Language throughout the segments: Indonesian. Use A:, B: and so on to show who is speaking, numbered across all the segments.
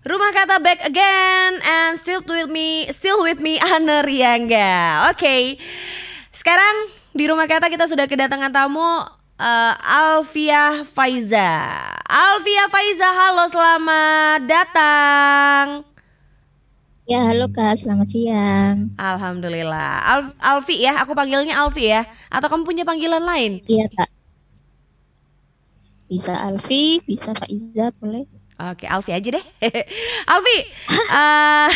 A: Rumah kata back again and still with me, still with me Anne Riangga. Oke, okay. sekarang di rumah kata kita sudah kedatangan tamu uh, Alfia Faiza. Alfia Faiza, halo selamat datang.
B: Ya, halo Kak, selamat siang.
A: Alhamdulillah. Al Alfi ya, aku panggilnya Alfi ya. Atau kamu punya panggilan lain?
B: Iya, Kak. Bisa Alfi, bisa Faiza, boleh.
A: Oke, Alfi aja deh. Alfi, uh,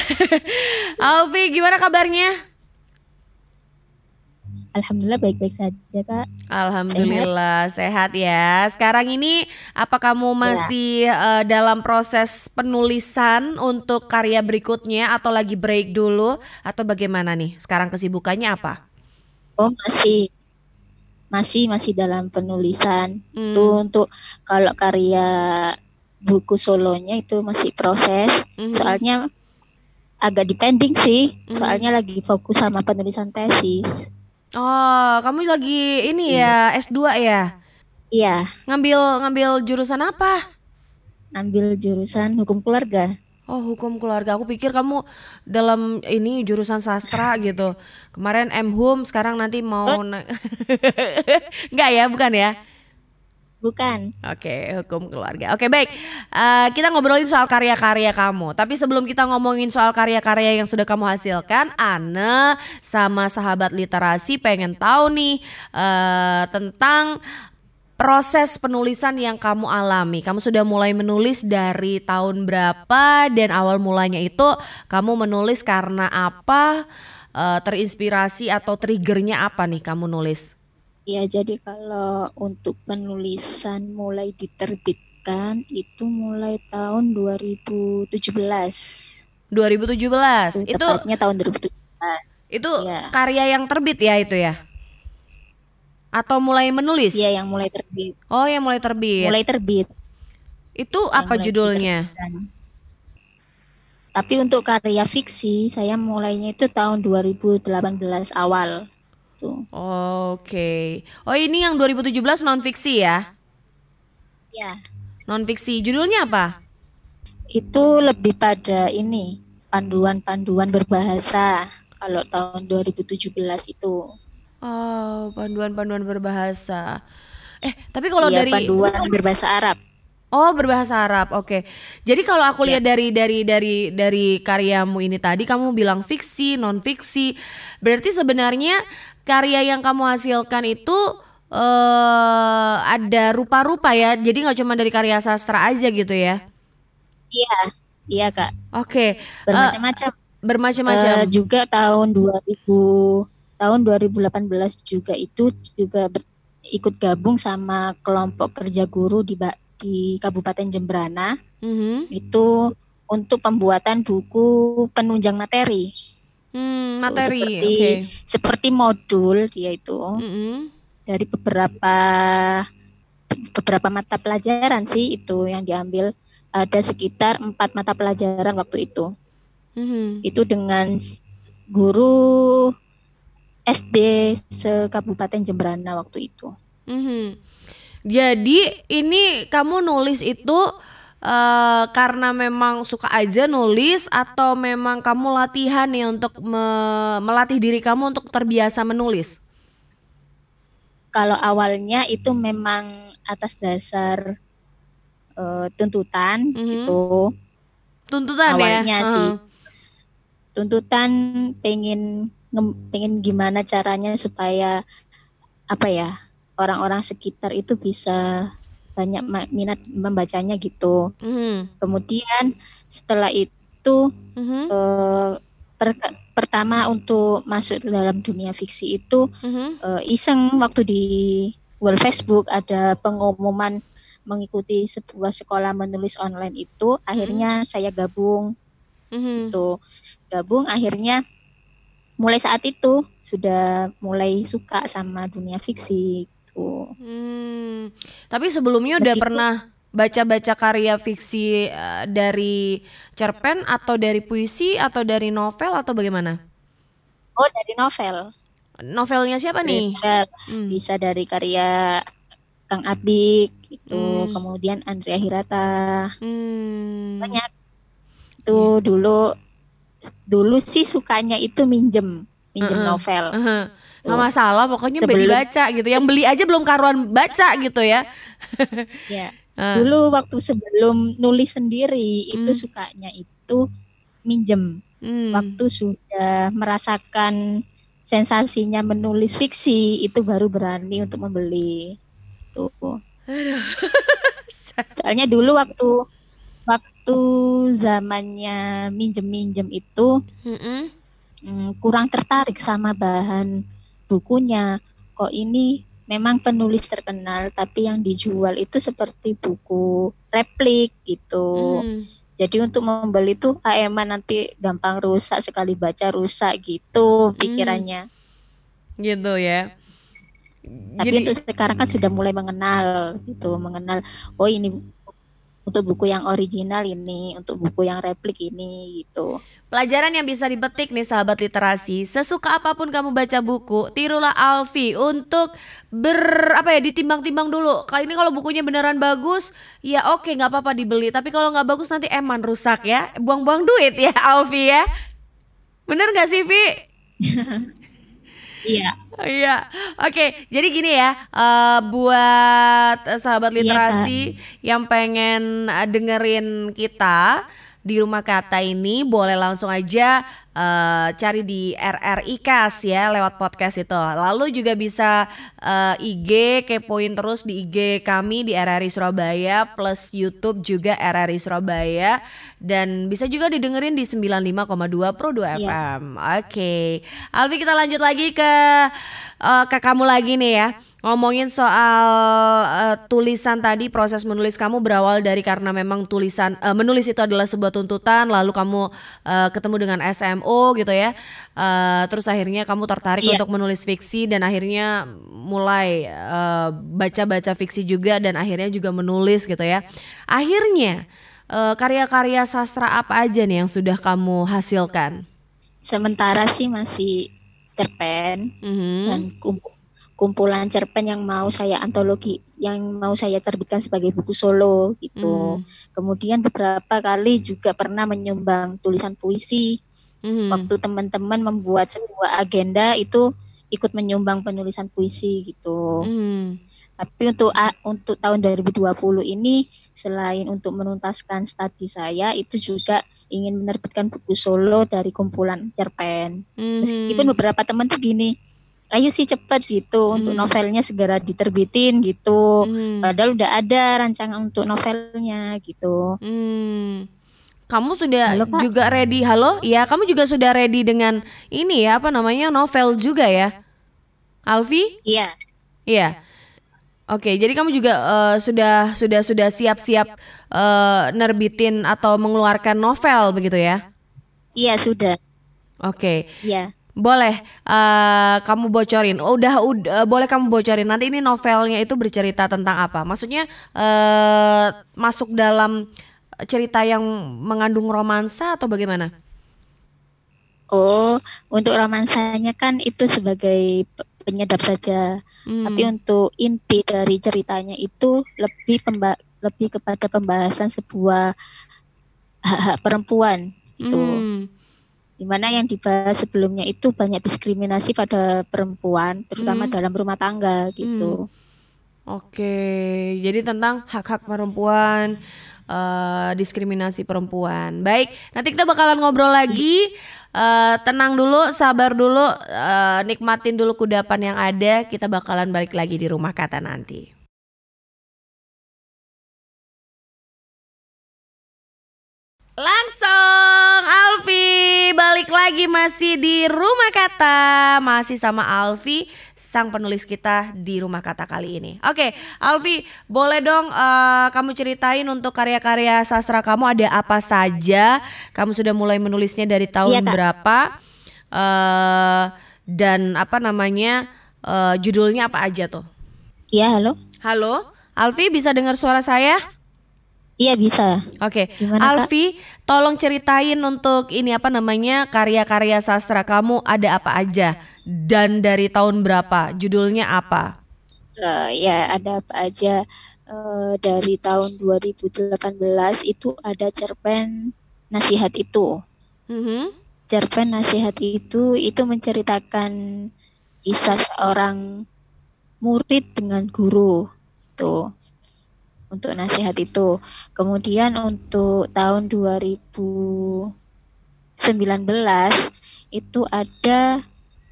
A: Alfi gimana kabarnya?
B: Alhamdulillah baik-baik saja kak.
A: Alhamdulillah sehat. sehat ya. Sekarang ini apa kamu iya. masih ya. uh, dalam proses penulisan untuk karya berikutnya atau lagi break dulu atau bagaimana nih? Sekarang kesibukannya apa?
B: Oh masih masih masih dalam penulisan. Hmm. Tuh untuk kalau karya buku solonya itu masih proses. Mm-hmm. Soalnya agak depending sih. Mm-hmm. Soalnya lagi fokus sama penulisan tesis.
A: Oh, kamu lagi ini ya iya. S2 ya?
B: Iya.
A: Ngambil ngambil jurusan apa?
B: Ngambil jurusan hukum keluarga.
A: Oh, hukum keluarga. Aku pikir kamu dalam ini jurusan sastra gitu. Kemarin M Hum, sekarang nanti mau oh. Enggak ya, bukan ya?
B: Bukan.
A: Oke, hukum keluarga. Oke, baik. Uh, kita ngobrolin soal karya-karya kamu. Tapi sebelum kita ngomongin soal karya-karya yang sudah kamu hasilkan, Anne sama sahabat literasi pengen tahu nih uh, tentang proses penulisan yang kamu alami. Kamu sudah mulai menulis dari tahun berapa dan awal mulanya itu kamu menulis karena apa? Uh, terinspirasi atau triggernya apa nih kamu nulis?
B: Ya, jadi kalau untuk penulisan mulai diterbitkan itu mulai tahun 2017.
A: 2017.
B: Itu tepatnya tahun 2017.
A: Itu ya. karya yang terbit ya itu ya? Atau mulai menulis?
B: Iya, yang mulai terbit.
A: Oh, yang mulai terbit.
B: Mulai terbit.
A: Itu yang apa judulnya?
B: Tapi untuk karya fiksi saya mulainya itu tahun 2018 awal
A: gitu. Oke. Okay. Oh ini yang 2017 non fiksi ya?
B: Ya.
A: Non fiksi. Judulnya apa?
B: Itu lebih pada ini panduan-panduan berbahasa kalau tahun 2017 itu.
A: Oh, panduan-panduan berbahasa. Eh, tapi kalau iya, dari
B: panduan berbahasa Arab.
A: Oh, berbahasa Arab. Oke. Okay. Jadi kalau aku ya. lihat dari dari dari dari karyamu ini tadi kamu bilang fiksi, non fiksi. Berarti sebenarnya karya yang kamu hasilkan itu uh, ada rupa-rupa ya. Jadi nggak cuma dari karya sastra aja gitu ya?
B: Iya, iya kak.
A: Oke.
B: Okay. Bermacam-macam. Uh,
A: bermacam-macam. Uh,
B: juga tahun 2000 tahun 2018 juga itu juga ber, ikut gabung sama kelompok kerja guru di di Kabupaten Jembrana. Mm -hmm. Itu untuk pembuatan buku penunjang materi.
A: Hmm, materi.
B: Seperti, okay. seperti modul dia itu mm -hmm. dari beberapa beberapa mata pelajaran sih itu yang diambil ada sekitar empat mata pelajaran waktu itu. Mm -hmm. Itu dengan guru SD sekabupaten Jembrana waktu itu.
A: Mm -hmm. Jadi ini kamu nulis itu uh, karena memang suka aja nulis atau memang kamu latihan nih untuk me melatih diri kamu untuk terbiasa menulis?
B: Kalau awalnya itu memang atas dasar uh, tuntutan mm -hmm. gitu.
A: Tuntutan
B: awalnya
A: ya?
B: Awalnya sih. Uh. Tuntutan pengen pengen gimana caranya supaya apa ya orang-orang sekitar itu bisa banyak minat membacanya gitu. Mm. Kemudian setelah itu mm-hmm. uh, per, pertama untuk masuk dalam dunia fiksi itu mm-hmm. uh, iseng waktu di World Facebook ada pengumuman mengikuti sebuah sekolah menulis online itu, akhirnya mm-hmm. saya gabung. Mm-hmm. Itu gabung akhirnya mulai saat itu sudah mulai suka sama dunia fiksi gitu.
A: Hmm, tapi sebelumnya udah pernah baca-baca karya fiksi uh, dari cerpen atau dari puisi atau dari novel atau bagaimana?
B: Oh, dari novel.
A: Novelnya siapa nih?
B: Hmm. Bisa dari karya Kang Abik itu, hmm. kemudian Andrea Hirata. Hmm. Banyak. dulu dulu sih sukanya itu minjem minjem
A: Mm-mm.
B: novel.
A: Heeh. Nggak masalah pokoknya beli
B: Sebelum-
A: baca gitu yang beli aja belum karuan baca gitu ya
B: Ya.
A: Eh,
B: Dulu waktu sebelum nulis sendiri itu
A: Hmm.
B: sukanya itu minjem.
A: hmm.
B: Waktu sudah merasakan sensasinya menulis fiksi itu baru berani untuk membeli. Tuh. Soalnya dulu waktu waktu zamannya minjem-minjem itu
A: Mm-mm.
B: mm, kurang tertarik sama bahan bukunya. Kok ini memang penulis terkenal tapi yang dijual itu seperti buku replik gitu.
A: Hmm.
B: Jadi untuk membeli tuh ah emang nanti gampang rusak sekali baca rusak gitu pikirannya.
A: gitu ya
B: Tapi
A: jadi
B: untuk sekarang kan sudah mulai mengenal gitu, mengenal oh ini untuk buku yang original ini, untuk buku yang replik ini gitu.
A: Pelajaran yang bisa dipetik nih sahabat literasi, sesuka apa pun kamu baca buku, tirulah Alfi untuk ber apa ya ditimbang-timbang dulu. Kali ini kalau bukunya beneran bagus, ya oke nggak apa-apa dibeli. Tapi kalau nggak bagus nanti eman rusak ya, buang-buang duit ya Alfi ya. Bener nggak sih Vi?
B: Iya.
A: Iya, oke. Jadi gini ya, eh, buat eh, sahabat
B: Iya,
A: literasi yang pengen eh, dengerin kita di rumah kata ini, boleh langsung aja eh, cari di RRI Kas ya lewat podcast itu. Lalu juga bisa eh, IG kepoin terus di IG kami di RRI Surabaya plus YouTube juga RRI Surabaya dan bisa juga didengerin di 95,2 Pro 2
B: Iya.
A: FM. Oke. Alfi kita lanjut lagi ke eh, ke kamu lagi nih ya. Ngomongin soal eh, tulisan tadi proses menulis kamu berawal dari karena memang tulisan eh, menulis itu adalah sebuah tuntutan lalu kamu eh, ketemu dengan SMO gitu ya. Eh, terus akhirnya kamu tertarik
B: Iya.
A: untuk menulis fiksi dan akhirnya mulai baca-baca fiksi juga dan akhirnya juga menulis gitu ya. Akhirnya eh, karya-karya sastra apa aja nih yang sudah kamu hasilkan?
B: Sementara sih masih cerpen
A: Mhm.
B: dan kump- kumpulan cerpen yang mau saya antologi, yang mau saya terbitkan sebagai buku solo gitu.
A: Hmm.
B: Kemudian beberapa kali juga pernah menyumbang tulisan puisi.
A: Mhm.
B: Waktu teman-teman membuat sebuah agenda itu ikut menyumbang penulisan puisi gitu.
A: Mhm.
B: Tapi untuk untuk tahun 2020 ini selain untuk menuntaskan studi saya itu juga ingin menerbitkan buku solo dari kumpulan cerpen.
A: Mhm.
B: Meskipun beberapa teman tuh gini, ayo sih cepet gitu untuk
A: Hmm.
B: novelnya segera diterbitin gitu.
A: Mhm.
B: Padahal udah ada rancangan untuk novelnya gitu.
A: Hmm. Kamu sudah
B: Halo, Kak.
A: juga ready? Halo? Ya, kamu juga sudah ready dengan ini ya, apa namanya? novel juga ya? Alfi?
B: Iya,
A: Iya. Oke, jadi kamu juga eh, sudah sudah sudah siap-siap eh, nerbitin atau mengeluarkan novel begitu ya?
B: iya sudah.
A: Oke.
B: Iya.
A: Boleh eh, kamu bocorin. Oh, udah udah boleh kamu bocorin. Nanti ini novelnya itu bercerita tentang apa? Maksudnya eh masuk dalam cerita yang mengandung romansa atau bagaimana?
B: Oh, untuk romansanya kan itu sebagai pe- penyedap saja.
A: Hmm.
B: Tapi untuk inti dari ceritanya itu lebih pemba lebih kepada pembahasan sebuah hak-hak perempuan gitu.
A: Hmm.
B: Di mana yang dibahas sebelumnya itu banyak diskriminasi pada perempuan, terutama
A: Hmm.
B: dalam rumah tangga gitu.
A: Oke, jadi tentang hak-hak perempuan, eh, diskriminasi perempuan. Baik, nanti kita bakalan ngobrol lagi. Eh, tenang dulu, sabar dulu, eh, nikmatin dulu kudapan yang ada. Kita bakalan balik lagi di rumah kata nanti. Balik lagi masih di rumah kata masih sama Alfi sang penulis kita di rumah kata kali ini. Oke, Alfi boleh dong eh, kamu ceritain untuk karya-karya sastra kamu ada apa saja? Kamu sudah mulai menulisnya dari tahun
B: Iya, Kak.
A: berapa? Eh, dan apa namanya eh, judulnya apa aja tuh?
B: Iya, halo?
A: Halo, Alfi bisa dengar suara saya?
B: Iya bisa.
A: Oke,
B: Kak?
A: Alfi, tolong ceritain untuk ini apa namanya karya-karya sastra kamu ada apa aja dan dari tahun berapa? Judulnya apa?
B: Eh, ya ada apa aja Eh, dari tahun 2018 itu ada cerpen nasihat itu.
A: Mhm.
B: Cerpen nasihat itu itu menceritakan kisah seorang murid dengan guru itu untuk nasihat itu. Kemudian untuk tahun 2019 itu ada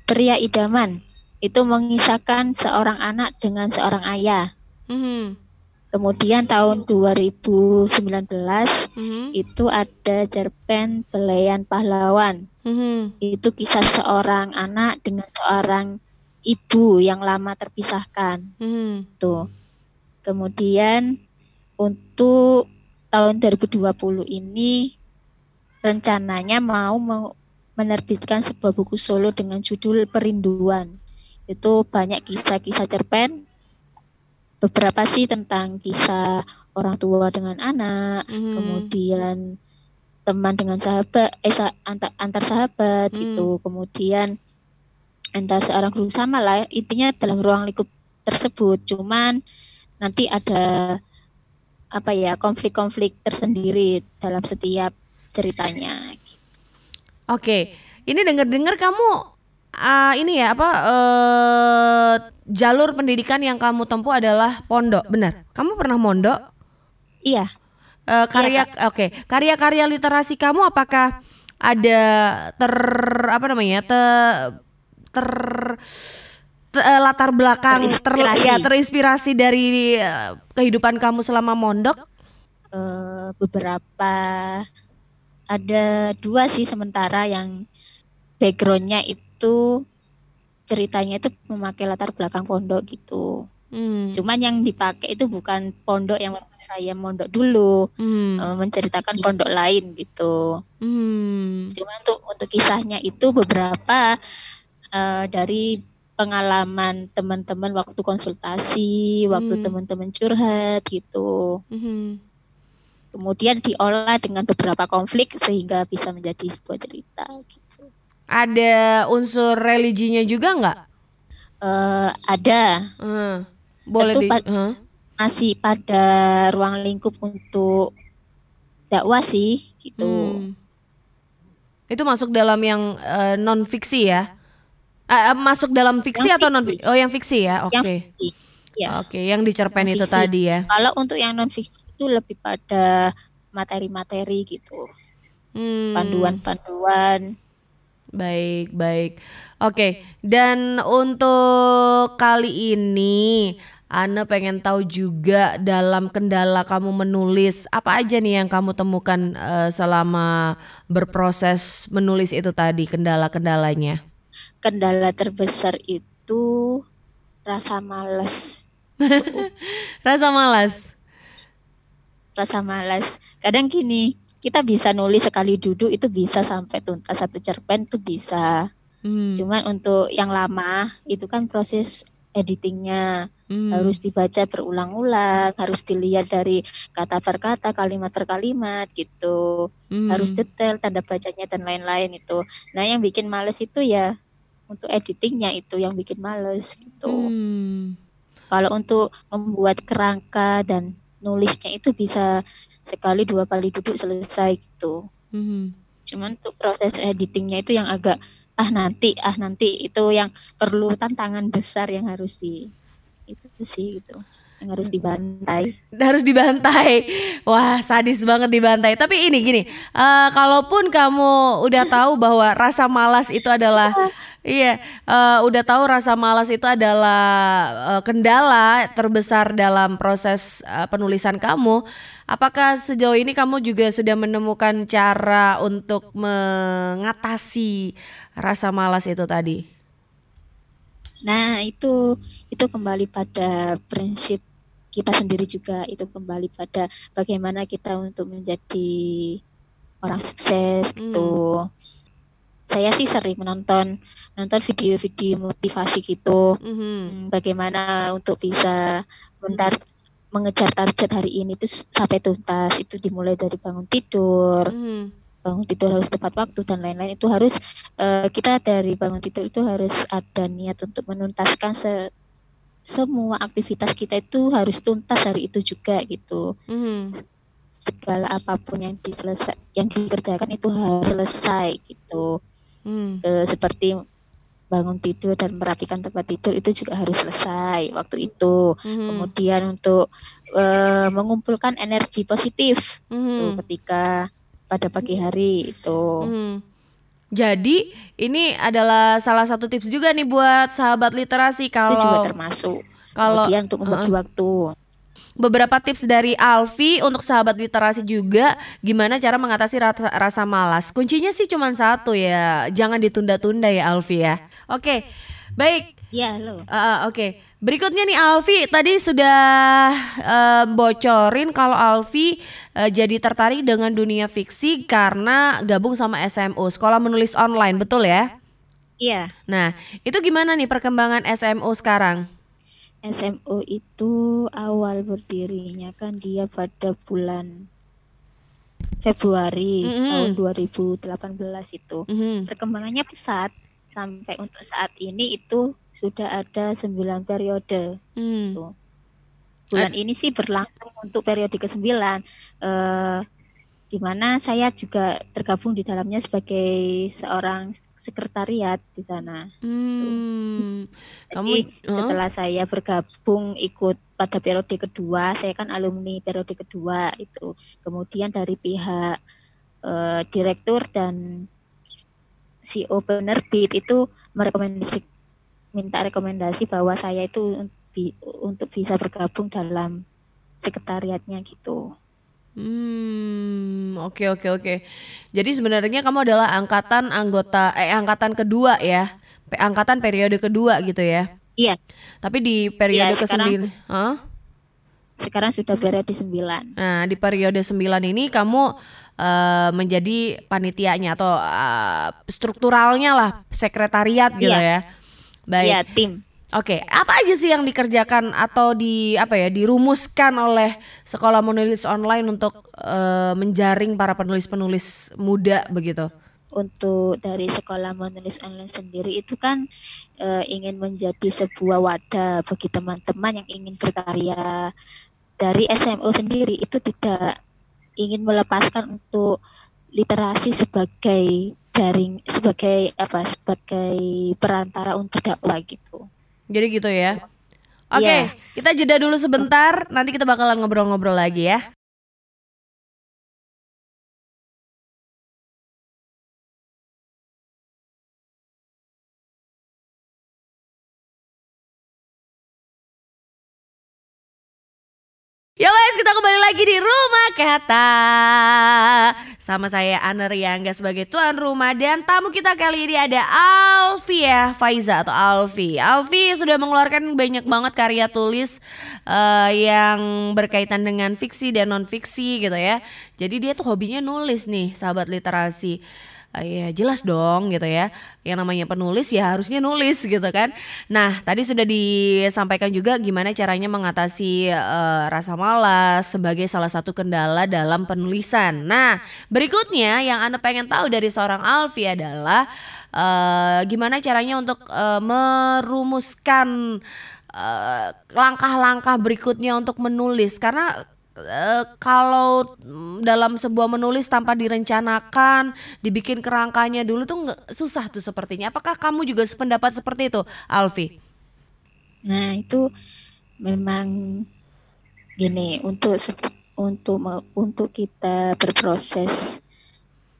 B: pria idaman. Itu mengisahkan seorang anak dengan seorang ayah.
A: Mhm.
B: Kemudian tahun 2019
A: Mhm.
B: itu ada cerpen Belayan Pahlawan.
A: Mhm.
B: Itu kisah seorang anak dengan seorang ibu yang lama terpisahkan.
A: Mhm.
B: Tuh. Kemudian untuk tahun 2020 ini rencananya mau menerbitkan sebuah buku solo dengan judul Perinduan. Itu banyak kisah-kisah cerpen. Beberapa sih tentang kisah orang tua dengan anak,
A: Mhm.
B: kemudian teman dengan sahabat, eh antar, antar sahabat
A: Hmm.
B: gitu. Kemudian antar seorang guru sama lah, intinya dalam ruang lingkup tersebut. Cuman nanti ada apa ya konflik-konflik tersendiri dalam setiap ceritanya.
A: Oke, ini dengar-dengar kamu ah, ini ya apa eh jalur pendidikan yang kamu tempuh adalah pondok, benar? Kamu pernah mondok?
B: Iya,
A: Eh, karya oke, karya-karya literasi kamu apakah ada ter apa namanya? te ter eh, latar belakang ter,
B: Terinspirasi.
A: ya terinspirasi dari eh, kehidupan kamu selama mondok?
B: eh, beberapa ada dua sih sementara yang backgroundnya itu ceritanya itu memakai latar belakang pondok gitu.
A: Hmm.
B: Cuman yang dipakai itu bukan pondok yang waktu saya mondok dulu,
A: Hmm.
B: eh, menceritakan pondok lain gitu.
A: Hmm.
B: Cuma untuk untuk kisahnya itu beberapa eh, dari pengalaman teman-teman waktu konsultasi, waktu
A: Hmm.
B: teman-teman curhat gitu.
A: Mhm.
B: Kemudian diolah dengan beberapa konflik sehingga bisa menjadi sebuah cerita. Gitu.
A: Ada unsur religinya juga nggak?
B: Eh, ada
A: Hmm. Boleh
B: Tentu
A: di
B: pa-
A: Hah?
B: masih pada ruang lingkup untuk dakwah sih gitu.
A: Hmm. Itu masuk dalam yang non fiksi ya? Eh, masuk dalam fiksi
B: Yang
A: atau non
B: fiksi.
A: Oh, yang fiksi ya. Oke.
B: Fiksi. Ya.
A: Oke, yang cerpen
B: Yang
A: itu
B: fiksi.
A: tadi ya.
B: Kalau untuk yang non fiksi itu lebih pada materi-materi gitu,
A: Hmm.
B: panduan-panduan.
A: Baik, baik. Oke, dan untuk kali ini Ana pengen tahu juga dalam kendala kamu menulis apa aja nih yang kamu temukan eh, selama berproses menulis itu tadi kendala-kendalanya.
B: Kendala terbesar itu rasa malas.
A: Rasa malas.
B: Rasa malas. Kadang gini, kita bisa nulis sekali duduk itu bisa sampai tuntas satu cerpen itu bisa.
A: Hmm,
B: Cuman untuk yang lama itu kan proses editingnya
A: hmm,
B: harus dibaca berulang-ulang, harus dilihat dari kata per kata, kalimat per kalimat gitu.
A: hmm,
B: Harus detail tanda bacanya dan lain-lain itu. Nah, yang bikin males itu ya untuk editingnya itu yang bikin males gitu.
A: hmm.
B: Kalau untuk membuat kerangka dan nulisnya itu bisa sekali dua kali duduk selesai gitu.
A: Mhm.
B: Cuman untuk proses editingnya itu yang agak ah nanti ah nanti itu yang perlu tantangan besar yang harus di itu sih gitu yang harus dibantai.
A: harus dibantai. Wah, sadis banget dibantai. Tapi ini gini, eh, kalaupun kamu udah tahu bahwa rasa malas itu adalah iya, eh, udah tahu rasa malas itu adalah eh, kendala terbesar dalam proses eh, penulisan kamu, apakah sejauh ini kamu juga sudah menemukan cara untuk mengatasi rasa malas itu tadi?
B: Nah, itu itu kembali pada prinsip kita sendiri juga itu kembali pada bagaimana kita untuk menjadi orang sukses gitu. Saya sih sering menonton nonton video-video motivasi gitu.
A: Mhm.
B: Hmm, bagaimana untuk bisa mentar mengejar target hari ini itu sampai tuntas itu dimulai dari bangun tidur
A: Mhm.
B: bangun tidur harus tepat waktu dan lain-lain itu harus eh, kita dari bangun tidur itu harus ada niat untuk menuntaskan se- semua aktivitas kita itu harus tuntas hari itu juga gitu
A: Mhm.
B: segala apa pun yang diselesai yang dikerjakan itu harus selesai gitu
A: Hmm.
B: Eh, seperti bangun tidur dan merapikan tempat tidur itu juga harus selesai waktu itu
A: Mhm.
B: kemudian untuk eh, mengumpulkan energi positif tuh,
A: Mhm.
B: ketika pada pagi hari itu
A: Mhm. Jadi ini adalah salah satu tips juga nih buat sahabat literasi
B: itu juga
A: kalau
B: termasuk
A: kalau
B: kemudian untuk membagi waktu
A: beberapa tips dari Alfi untuk sahabat literasi juga gimana cara mengatasi rasa, rasa malas. Kuncinya sih cuma satu ya, jangan ditunda-tunda ya Alfi ya. Oke, baik.
B: ya lo
A: Ah, Oke, berikutnya nih Alfi tadi sudah eh, bocorin kalau Alfi eh, jadi tertarik dengan dunia fiksi karena gabung sama SMU Sekolah Menulis Online, betul ya?
B: iya
A: Nah, itu gimana nih perkembangan SMU sekarang?
B: SMU itu awal berdirinya kan dia pada bulan Februari
A: Mhm.
B: tahun 2018 itu.
A: Mhm.
B: Perkembangannya pesat sampai untuk saat ini itu sudah ada 9 periode.
A: Hmm.
B: Tuh. Bulan ini sih berlangsung untuk periode ke-9 eh di mana saya juga tergabung di dalamnya sebagai seorang sekretariat di sana.
A: Hmm. Kamu
B: Jadi
A: Hah?
B: setelah saya bergabung ikut pada periode kedua, saya kan alumni periode kedua itu. Kemudian dari pihak eh, direktur dan CEO penerbit itu merekomendasi minta rekomendasi bahwa saya itu bi- untuk bisa bergabung dalam sekretariatnya gitu.
A: Hmm, oke oke oke. Jadi sebenarnya kamu adalah angkatan anggota eh angkatan kedua ya. Pe- Angkatan periode kedua gitu ya.
B: Iya,
A: Tapi di periode
B: Iya,
A: ke
B: sekarang-
A: Hah?
B: sekarang sudah periode 9.
A: Nah, di periode 9 ini kamu eh, menjadi panitianya atau eh, strukturalnya lah, sekretariat gitu
B: Iya.
A: ya. Baik.
B: Iya, tim.
A: Oke, apa aja sih yang dikerjakan atau di apa ya dirumuskan oleh sekolah menulis online untuk eh, menjaring para penulis-penulis muda begitu?
B: untuk dari sekolah menulis online sendiri itu kan eh, ingin menjadi sebuah wadah bagi teman-teman yang ingin berkarya. Dari SMU sendiri itu tidak ingin melepaskan untuk literasi sebagai jaring sebagai apa sebagai perantara untuk dakwah gitu.
A: Jadi gitu ya. Oke,
B: Iya.
A: kita jeda dulu sebentar. Nanti kita bakalan ngobrol-ngobrol lagi. Ya Kata Sama saya Ana Riangga sebagai tuan rumah Dan tamu kita kali ini ada Alfi ya Faiza atau Alfi. Alfi sudah mengeluarkan banyak banget karya tulis eh, Yang berkaitan dengan fiksi dan non-fiksi gitu ya. Jadi dia tuh hobinya nulis nih sahabat literasi Eh, ya jelas dong gitu ya. Yang namanya penulis ya harusnya nulis gitu kan. Nah tadi sudah disampaikan juga gimana caranya mengatasi eh, rasa malas sebagai salah satu kendala dalam penulisan. Nah berikutnya yang anda pengen tahu dari seorang Alfi adalah eh, gimana caranya untuk eh, merumuskan langkah-langkah berikutnya untuk menulis. Karena eh, kalau mm, dalam sebuah menulis tanpa direncanakan, dibikin kerangkanya dulu tuh nggak susah tuh sepertinya. Apakah kamu juga sependapat seperti itu, Alfi?
B: Nah, itu memang gini untuk untuk untuk kita berproses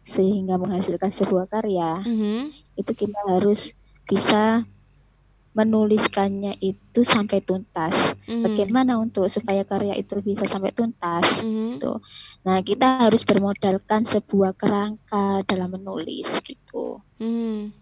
B: sehingga menghasilkan sebuah karya,
A: Mhm,
B: itu kita harus bisa menuliskannya itu sampai tuntas.
A: mhm,
B: Bagaimana untuk supaya karya itu bisa sampai tuntas?
A: mhm,
B: Gitu. Nah, kita harus bermodalkan sebuah kerangka dalam menulis gitu.
A: mhm,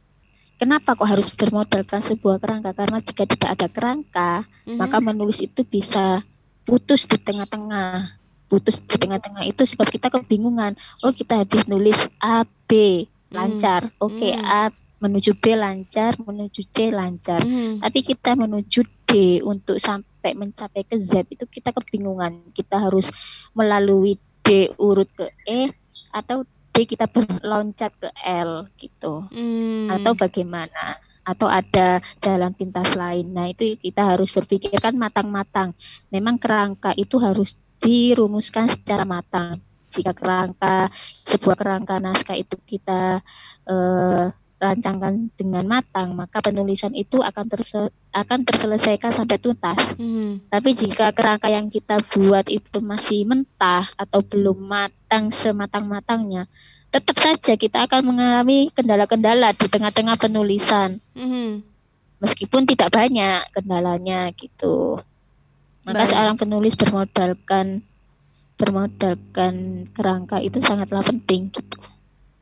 B: Kenapa kok harus bermodalkan sebuah kerangka? Karena jika tidak ada kerangka,
A: mhm.
B: maka menulis itu bisa putus di tengah-tengah. Putus di tengah-tengah itu sebab kita kebingungan. Oh, kita habis nulis A, B, lancar. Oke,
A: Hmm.
B: A menuju B lancar, menuju C lancar.
A: Mhm,
B: Tapi kita menuju D untuk sampai mencapai ke Z itu kita kebingungan. Kita harus melalui D urut ke E atau D kita berloncat ke L gitu
A: mhm.
B: atau bagaimana atau ada jalan pintas lain. Nah, itu kita harus berpikirkan matang-matang. Memang kerangka itu harus dirumuskan secara matang. jika kerangka sebuah kerangka naskah itu kita uh, rancangkan dengan matang, maka penulisan itu akan terse akan terselesaikan sampai tuntas. Hmm. Tapi jika kerangka yang kita buat itu masih mentah atau belum matang sematang-matangnya, tetap saja kita akan mengalami kendala-kendala di tengah-tengah penulisan. Hmm. Meskipun tidak banyak kendalanya gitu. Maka Baik. seorang penulis bermodalkan bermodalkan kerangka itu sangatlah penting gitu.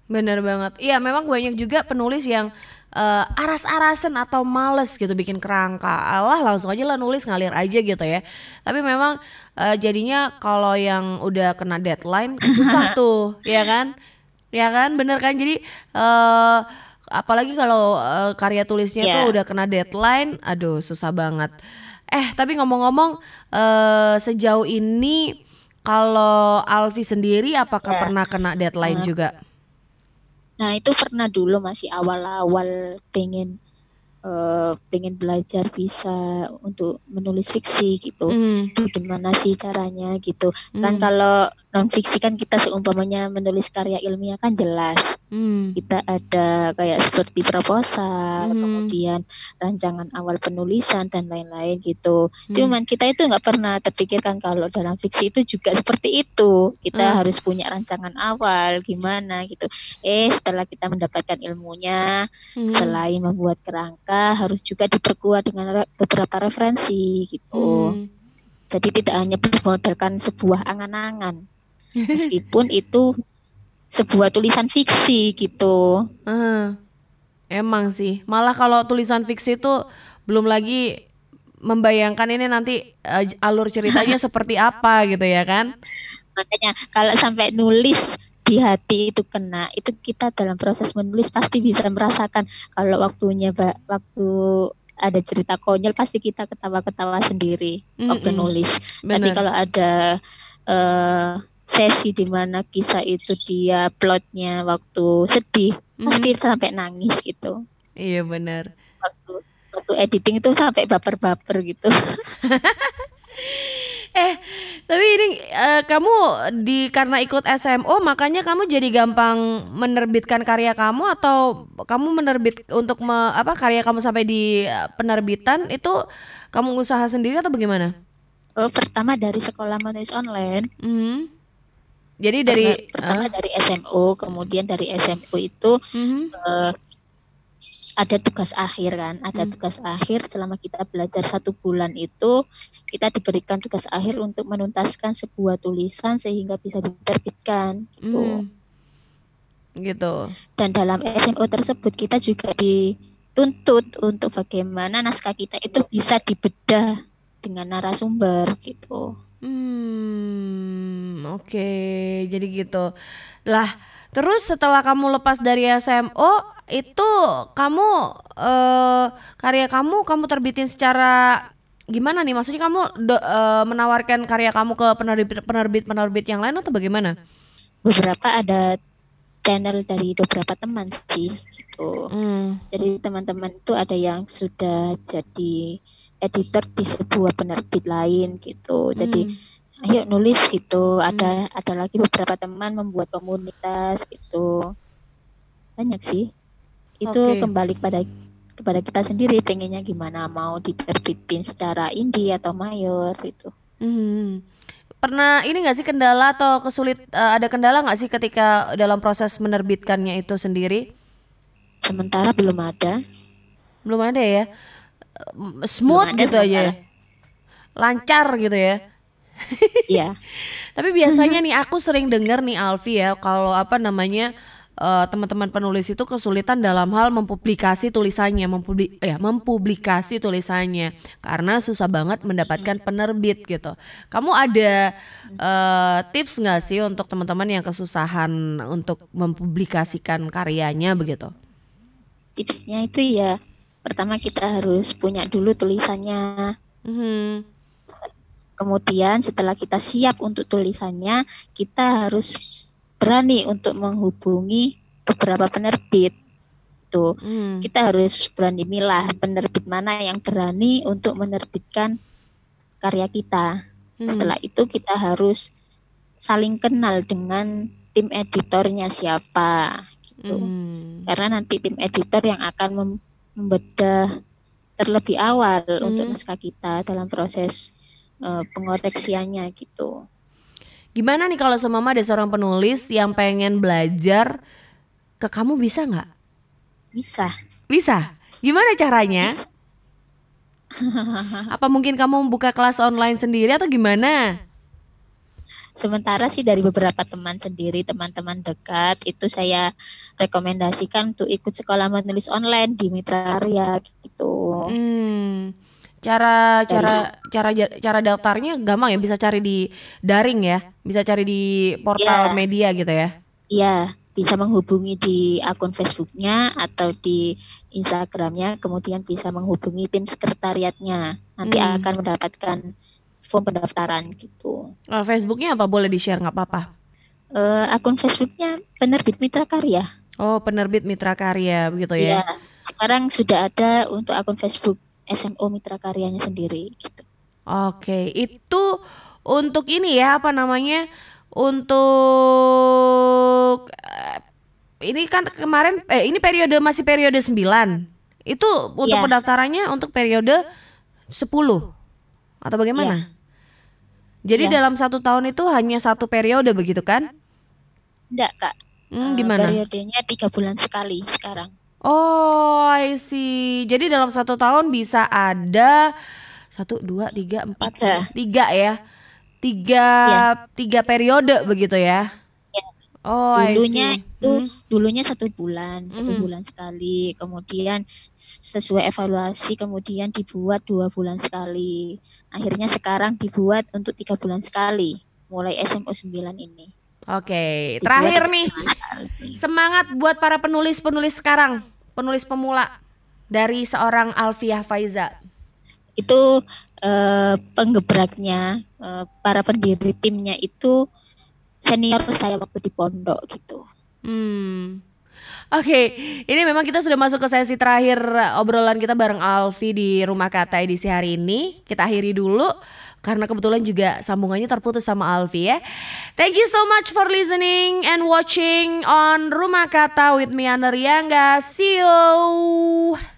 A: Bener banget. Iya, memang banyak juga penulis yang uh, aras-arasan atau males gitu bikin kerangka. Allah langsung aja lah nulis ngalir aja gitu ya. Tapi memang uh, jadinya kalau yang udah kena deadline susah tuh, ya kan? Ya kan? Bener kan? Jadi uh, apalagi kalau uh, karya tulisnya yeah. tuh udah kena deadline, aduh susah banget. Eh, tapi ngomong-ngomong uh, sejauh ini kalau Alfi sendiri apakah yeah. pernah kena deadline uh. juga?
B: Nah itu pernah dulu masih awal-awal pengen uh, pengen belajar bisa untuk menulis fiksi gitu. Mm. Gimana sih caranya gitu. Mm. Kan hmm. kalau non fiksi kan kita seumpamanya menulis karya ilmiah kan jelas. Hmm. Kita ada kayak seperti proposal, hmm. kemudian rancangan awal penulisan dan lain-lain gitu. Hmm. Cuman kita itu nggak pernah terpikirkan kalau dalam fiksi itu juga seperti itu. Kita hmm. harus punya rancangan awal gimana gitu. Eh setelah kita mendapatkan ilmunya, hmm. selain membuat kerangka harus juga diperkuat dengan beberapa referensi gitu. Hmm. Jadi tidak hanya bermodalkan sebuah angan-angan. Meskipun itu sebuah tulisan fiksi gitu.
A: Uh, emang sih. Malah kalau tulisan fiksi itu belum lagi membayangkan ini nanti uh, alur ceritanya seperti apa gitu ya kan?
B: Makanya kalau sampai nulis di hati itu kena, itu kita dalam proses menulis pasti bisa merasakan kalau waktunya waktu ada cerita konyol pasti kita ketawa-ketawa sendiri mm -mm. waktu nulis. Bener. Tapi kalau ada uh, sesi di mana kisah itu dia plotnya waktu sedih mm-hmm. pasti sampai nangis gitu
A: iya benar
B: waktu waktu editing itu sampai baper-baper gitu
A: ini uh, kamu di karena ikut SMO makanya kamu jadi gampang menerbitkan karya kamu atau kamu menerbit untuk me, apa karya kamu sampai di eh, penerbitan itu kamu usaha sendiri atau bagaimana?
B: Oh, pertama dari sekolah menulis online. Mm -hmm
A: jadi dari
B: pertama uh, dari SMO, kemudian dari SMO itu uh-huh. uh, ada tugas akhir kan, ada uh-huh. tugas akhir selama kita belajar satu bulan itu kita diberikan tugas akhir untuk menuntaskan sebuah tulisan sehingga bisa diterbitkan gitu. Uh-huh.
A: Gitu.
B: Dan dalam SMO tersebut kita juga dituntut untuk bagaimana naskah kita itu bisa dibedah dengan narasumber gitu.
A: Hmm, oke, jadi gitu. Lah, terus setelah kamu lepas dari SMO, itu kamu eh, karya kamu kamu terbitin secara gimana nih? Maksudnya kamu do, eh, menawarkan karya kamu ke penerbit penerbit penerbit yang lain atau bagaimana?
B: Beberapa ada channel dari beberapa teman sih gitu. Hmm. Jadi teman-teman itu ada yang sudah jadi editor di sebuah penerbit lain gitu. Jadi hmm. Ayo nulis gitu. Hmm. Ada ada lagi beberapa teman membuat komunitas gitu. Banyak sih. Itu okay. kembali kepada kepada kita sendiri pengennya gimana mau diterbitin secara indie atau mayor gitu.
A: Hmm. Pernah ini nggak sih kendala atau kesulit uh, ada kendala nggak sih ketika dalam proses menerbitkannya itu sendiri?
B: Sementara belum ada.
A: Belum ada ya smooth gitu aja lancar gitu ya
B: Iya.
A: Tapi biasanya nih aku sering dengar nih Alfi ya kalau apa namanya uh, teman-teman penulis itu kesulitan dalam hal mempublikasi tulisannya, mempublik ya mempublikasi tulisannya karena susah banget mendapatkan penerbit gitu. Kamu ada uh, tips nggak sih untuk teman-teman yang kesusahan untuk mempublikasikan karyanya begitu?
B: Tipsnya itu ya pertama kita harus punya dulu tulisannya. Hmm. Kemudian setelah kita siap untuk tulisannya, kita harus berani untuk menghubungi beberapa penerbit. Tuh, hmm. kita harus berani milah penerbit mana yang berani untuk menerbitkan karya kita. Hmm. Setelah itu kita harus saling kenal dengan tim editornya siapa gitu.
A: Hmm.
B: Karena nanti tim editor yang akan mem- membedah terlebih awal untuk
A: Hmm.
B: naskah kita dalam proses eh, pengoreksiannya gitu.
A: Gimana nih kalau semama ada seorang penulis yang pengen belajar ke kamu bisa nggak?
B: Bisa.
A: Bisa. Gimana caranya? Apa mungkin kamu buka kelas online sendiri atau gimana?
B: Sementara sih dari beberapa teman sendiri, teman-teman dekat itu saya rekomendasikan untuk ikut sekolah menulis online di Mitra Karya gitu.
A: Hmm. Cara cara cara cara daftarnya gampang ya bisa cari di daring ya, bisa cari di portal
B: Iya.
A: media gitu ya.
B: Iya, bisa menghubungi di akun Facebooknya atau di Instagramnya, kemudian bisa menghubungi tim sekretariatnya. Nanti
A: Hmm.
B: akan mendapatkan form pendaftaran gitu.
A: Eh, Facebooknya apa boleh di share nggak apa-apa?
B: Eh, akun Facebooknya penerbit Mitra Karya.
A: Oh penerbit Mitra Karya begitu
B: Iya,
A: ya?
B: sekarang sudah ada untuk akun Facebook SMO Mitra Karyanya sendiri gitu.
A: Oke, itu untuk ini ya apa namanya? Untuk eh, ini kan kemarin eh ini periode masih periode 9. Itu untuk
B: Iya.
A: pendaftarannya untuk periode 10 atau bagaimana? Jadi
B: Iya.
A: dalam satu tahun itu hanya satu periode begitu kan?
B: Enggak, Kak.
A: Hmm,
B: Eh,
A: gimana?
B: Periodenya tiga bulan sekali sekarang.
A: Oh, I see. Jadi dalam satu tahun bisa ada satu, dua, tiga, empat,
B: Tiga.
A: tiga ya, tiga,
B: Iya.
A: tiga periode begitu ya.
B: Iya.
A: Oh, I
B: Dulunya
A: see.
B: itu
A: Hmm.
B: dulunya satu bulan, satu
A: Hmm.
B: bulan sekali. Kemudian sesuai evaluasi, kemudian dibuat dua bulan sekali. Akhirnya sekarang dibuat untuk tiga bulan sekali, mulai SMO 9 ini.
A: Oke,
B: Dibuat
A: terakhir nih semangat buat para penulis-penulis sekarang, penulis pemula dari seorang Alfiah Faiza.
B: Itu eh, penggebraknya eh, para pendiri timnya itu senior saya waktu di pondok gitu.
A: Hmm. Oke, ini memang kita sudah masuk ke sesi terakhir obrolan kita bareng Alfi di Rumah Kata edisi hari ini. Kita akhiri dulu karena kebetulan juga sambungannya terputus sama Alfi ya. Thank you so much for listening and watching on Rumah Kata with me Riangga. See you.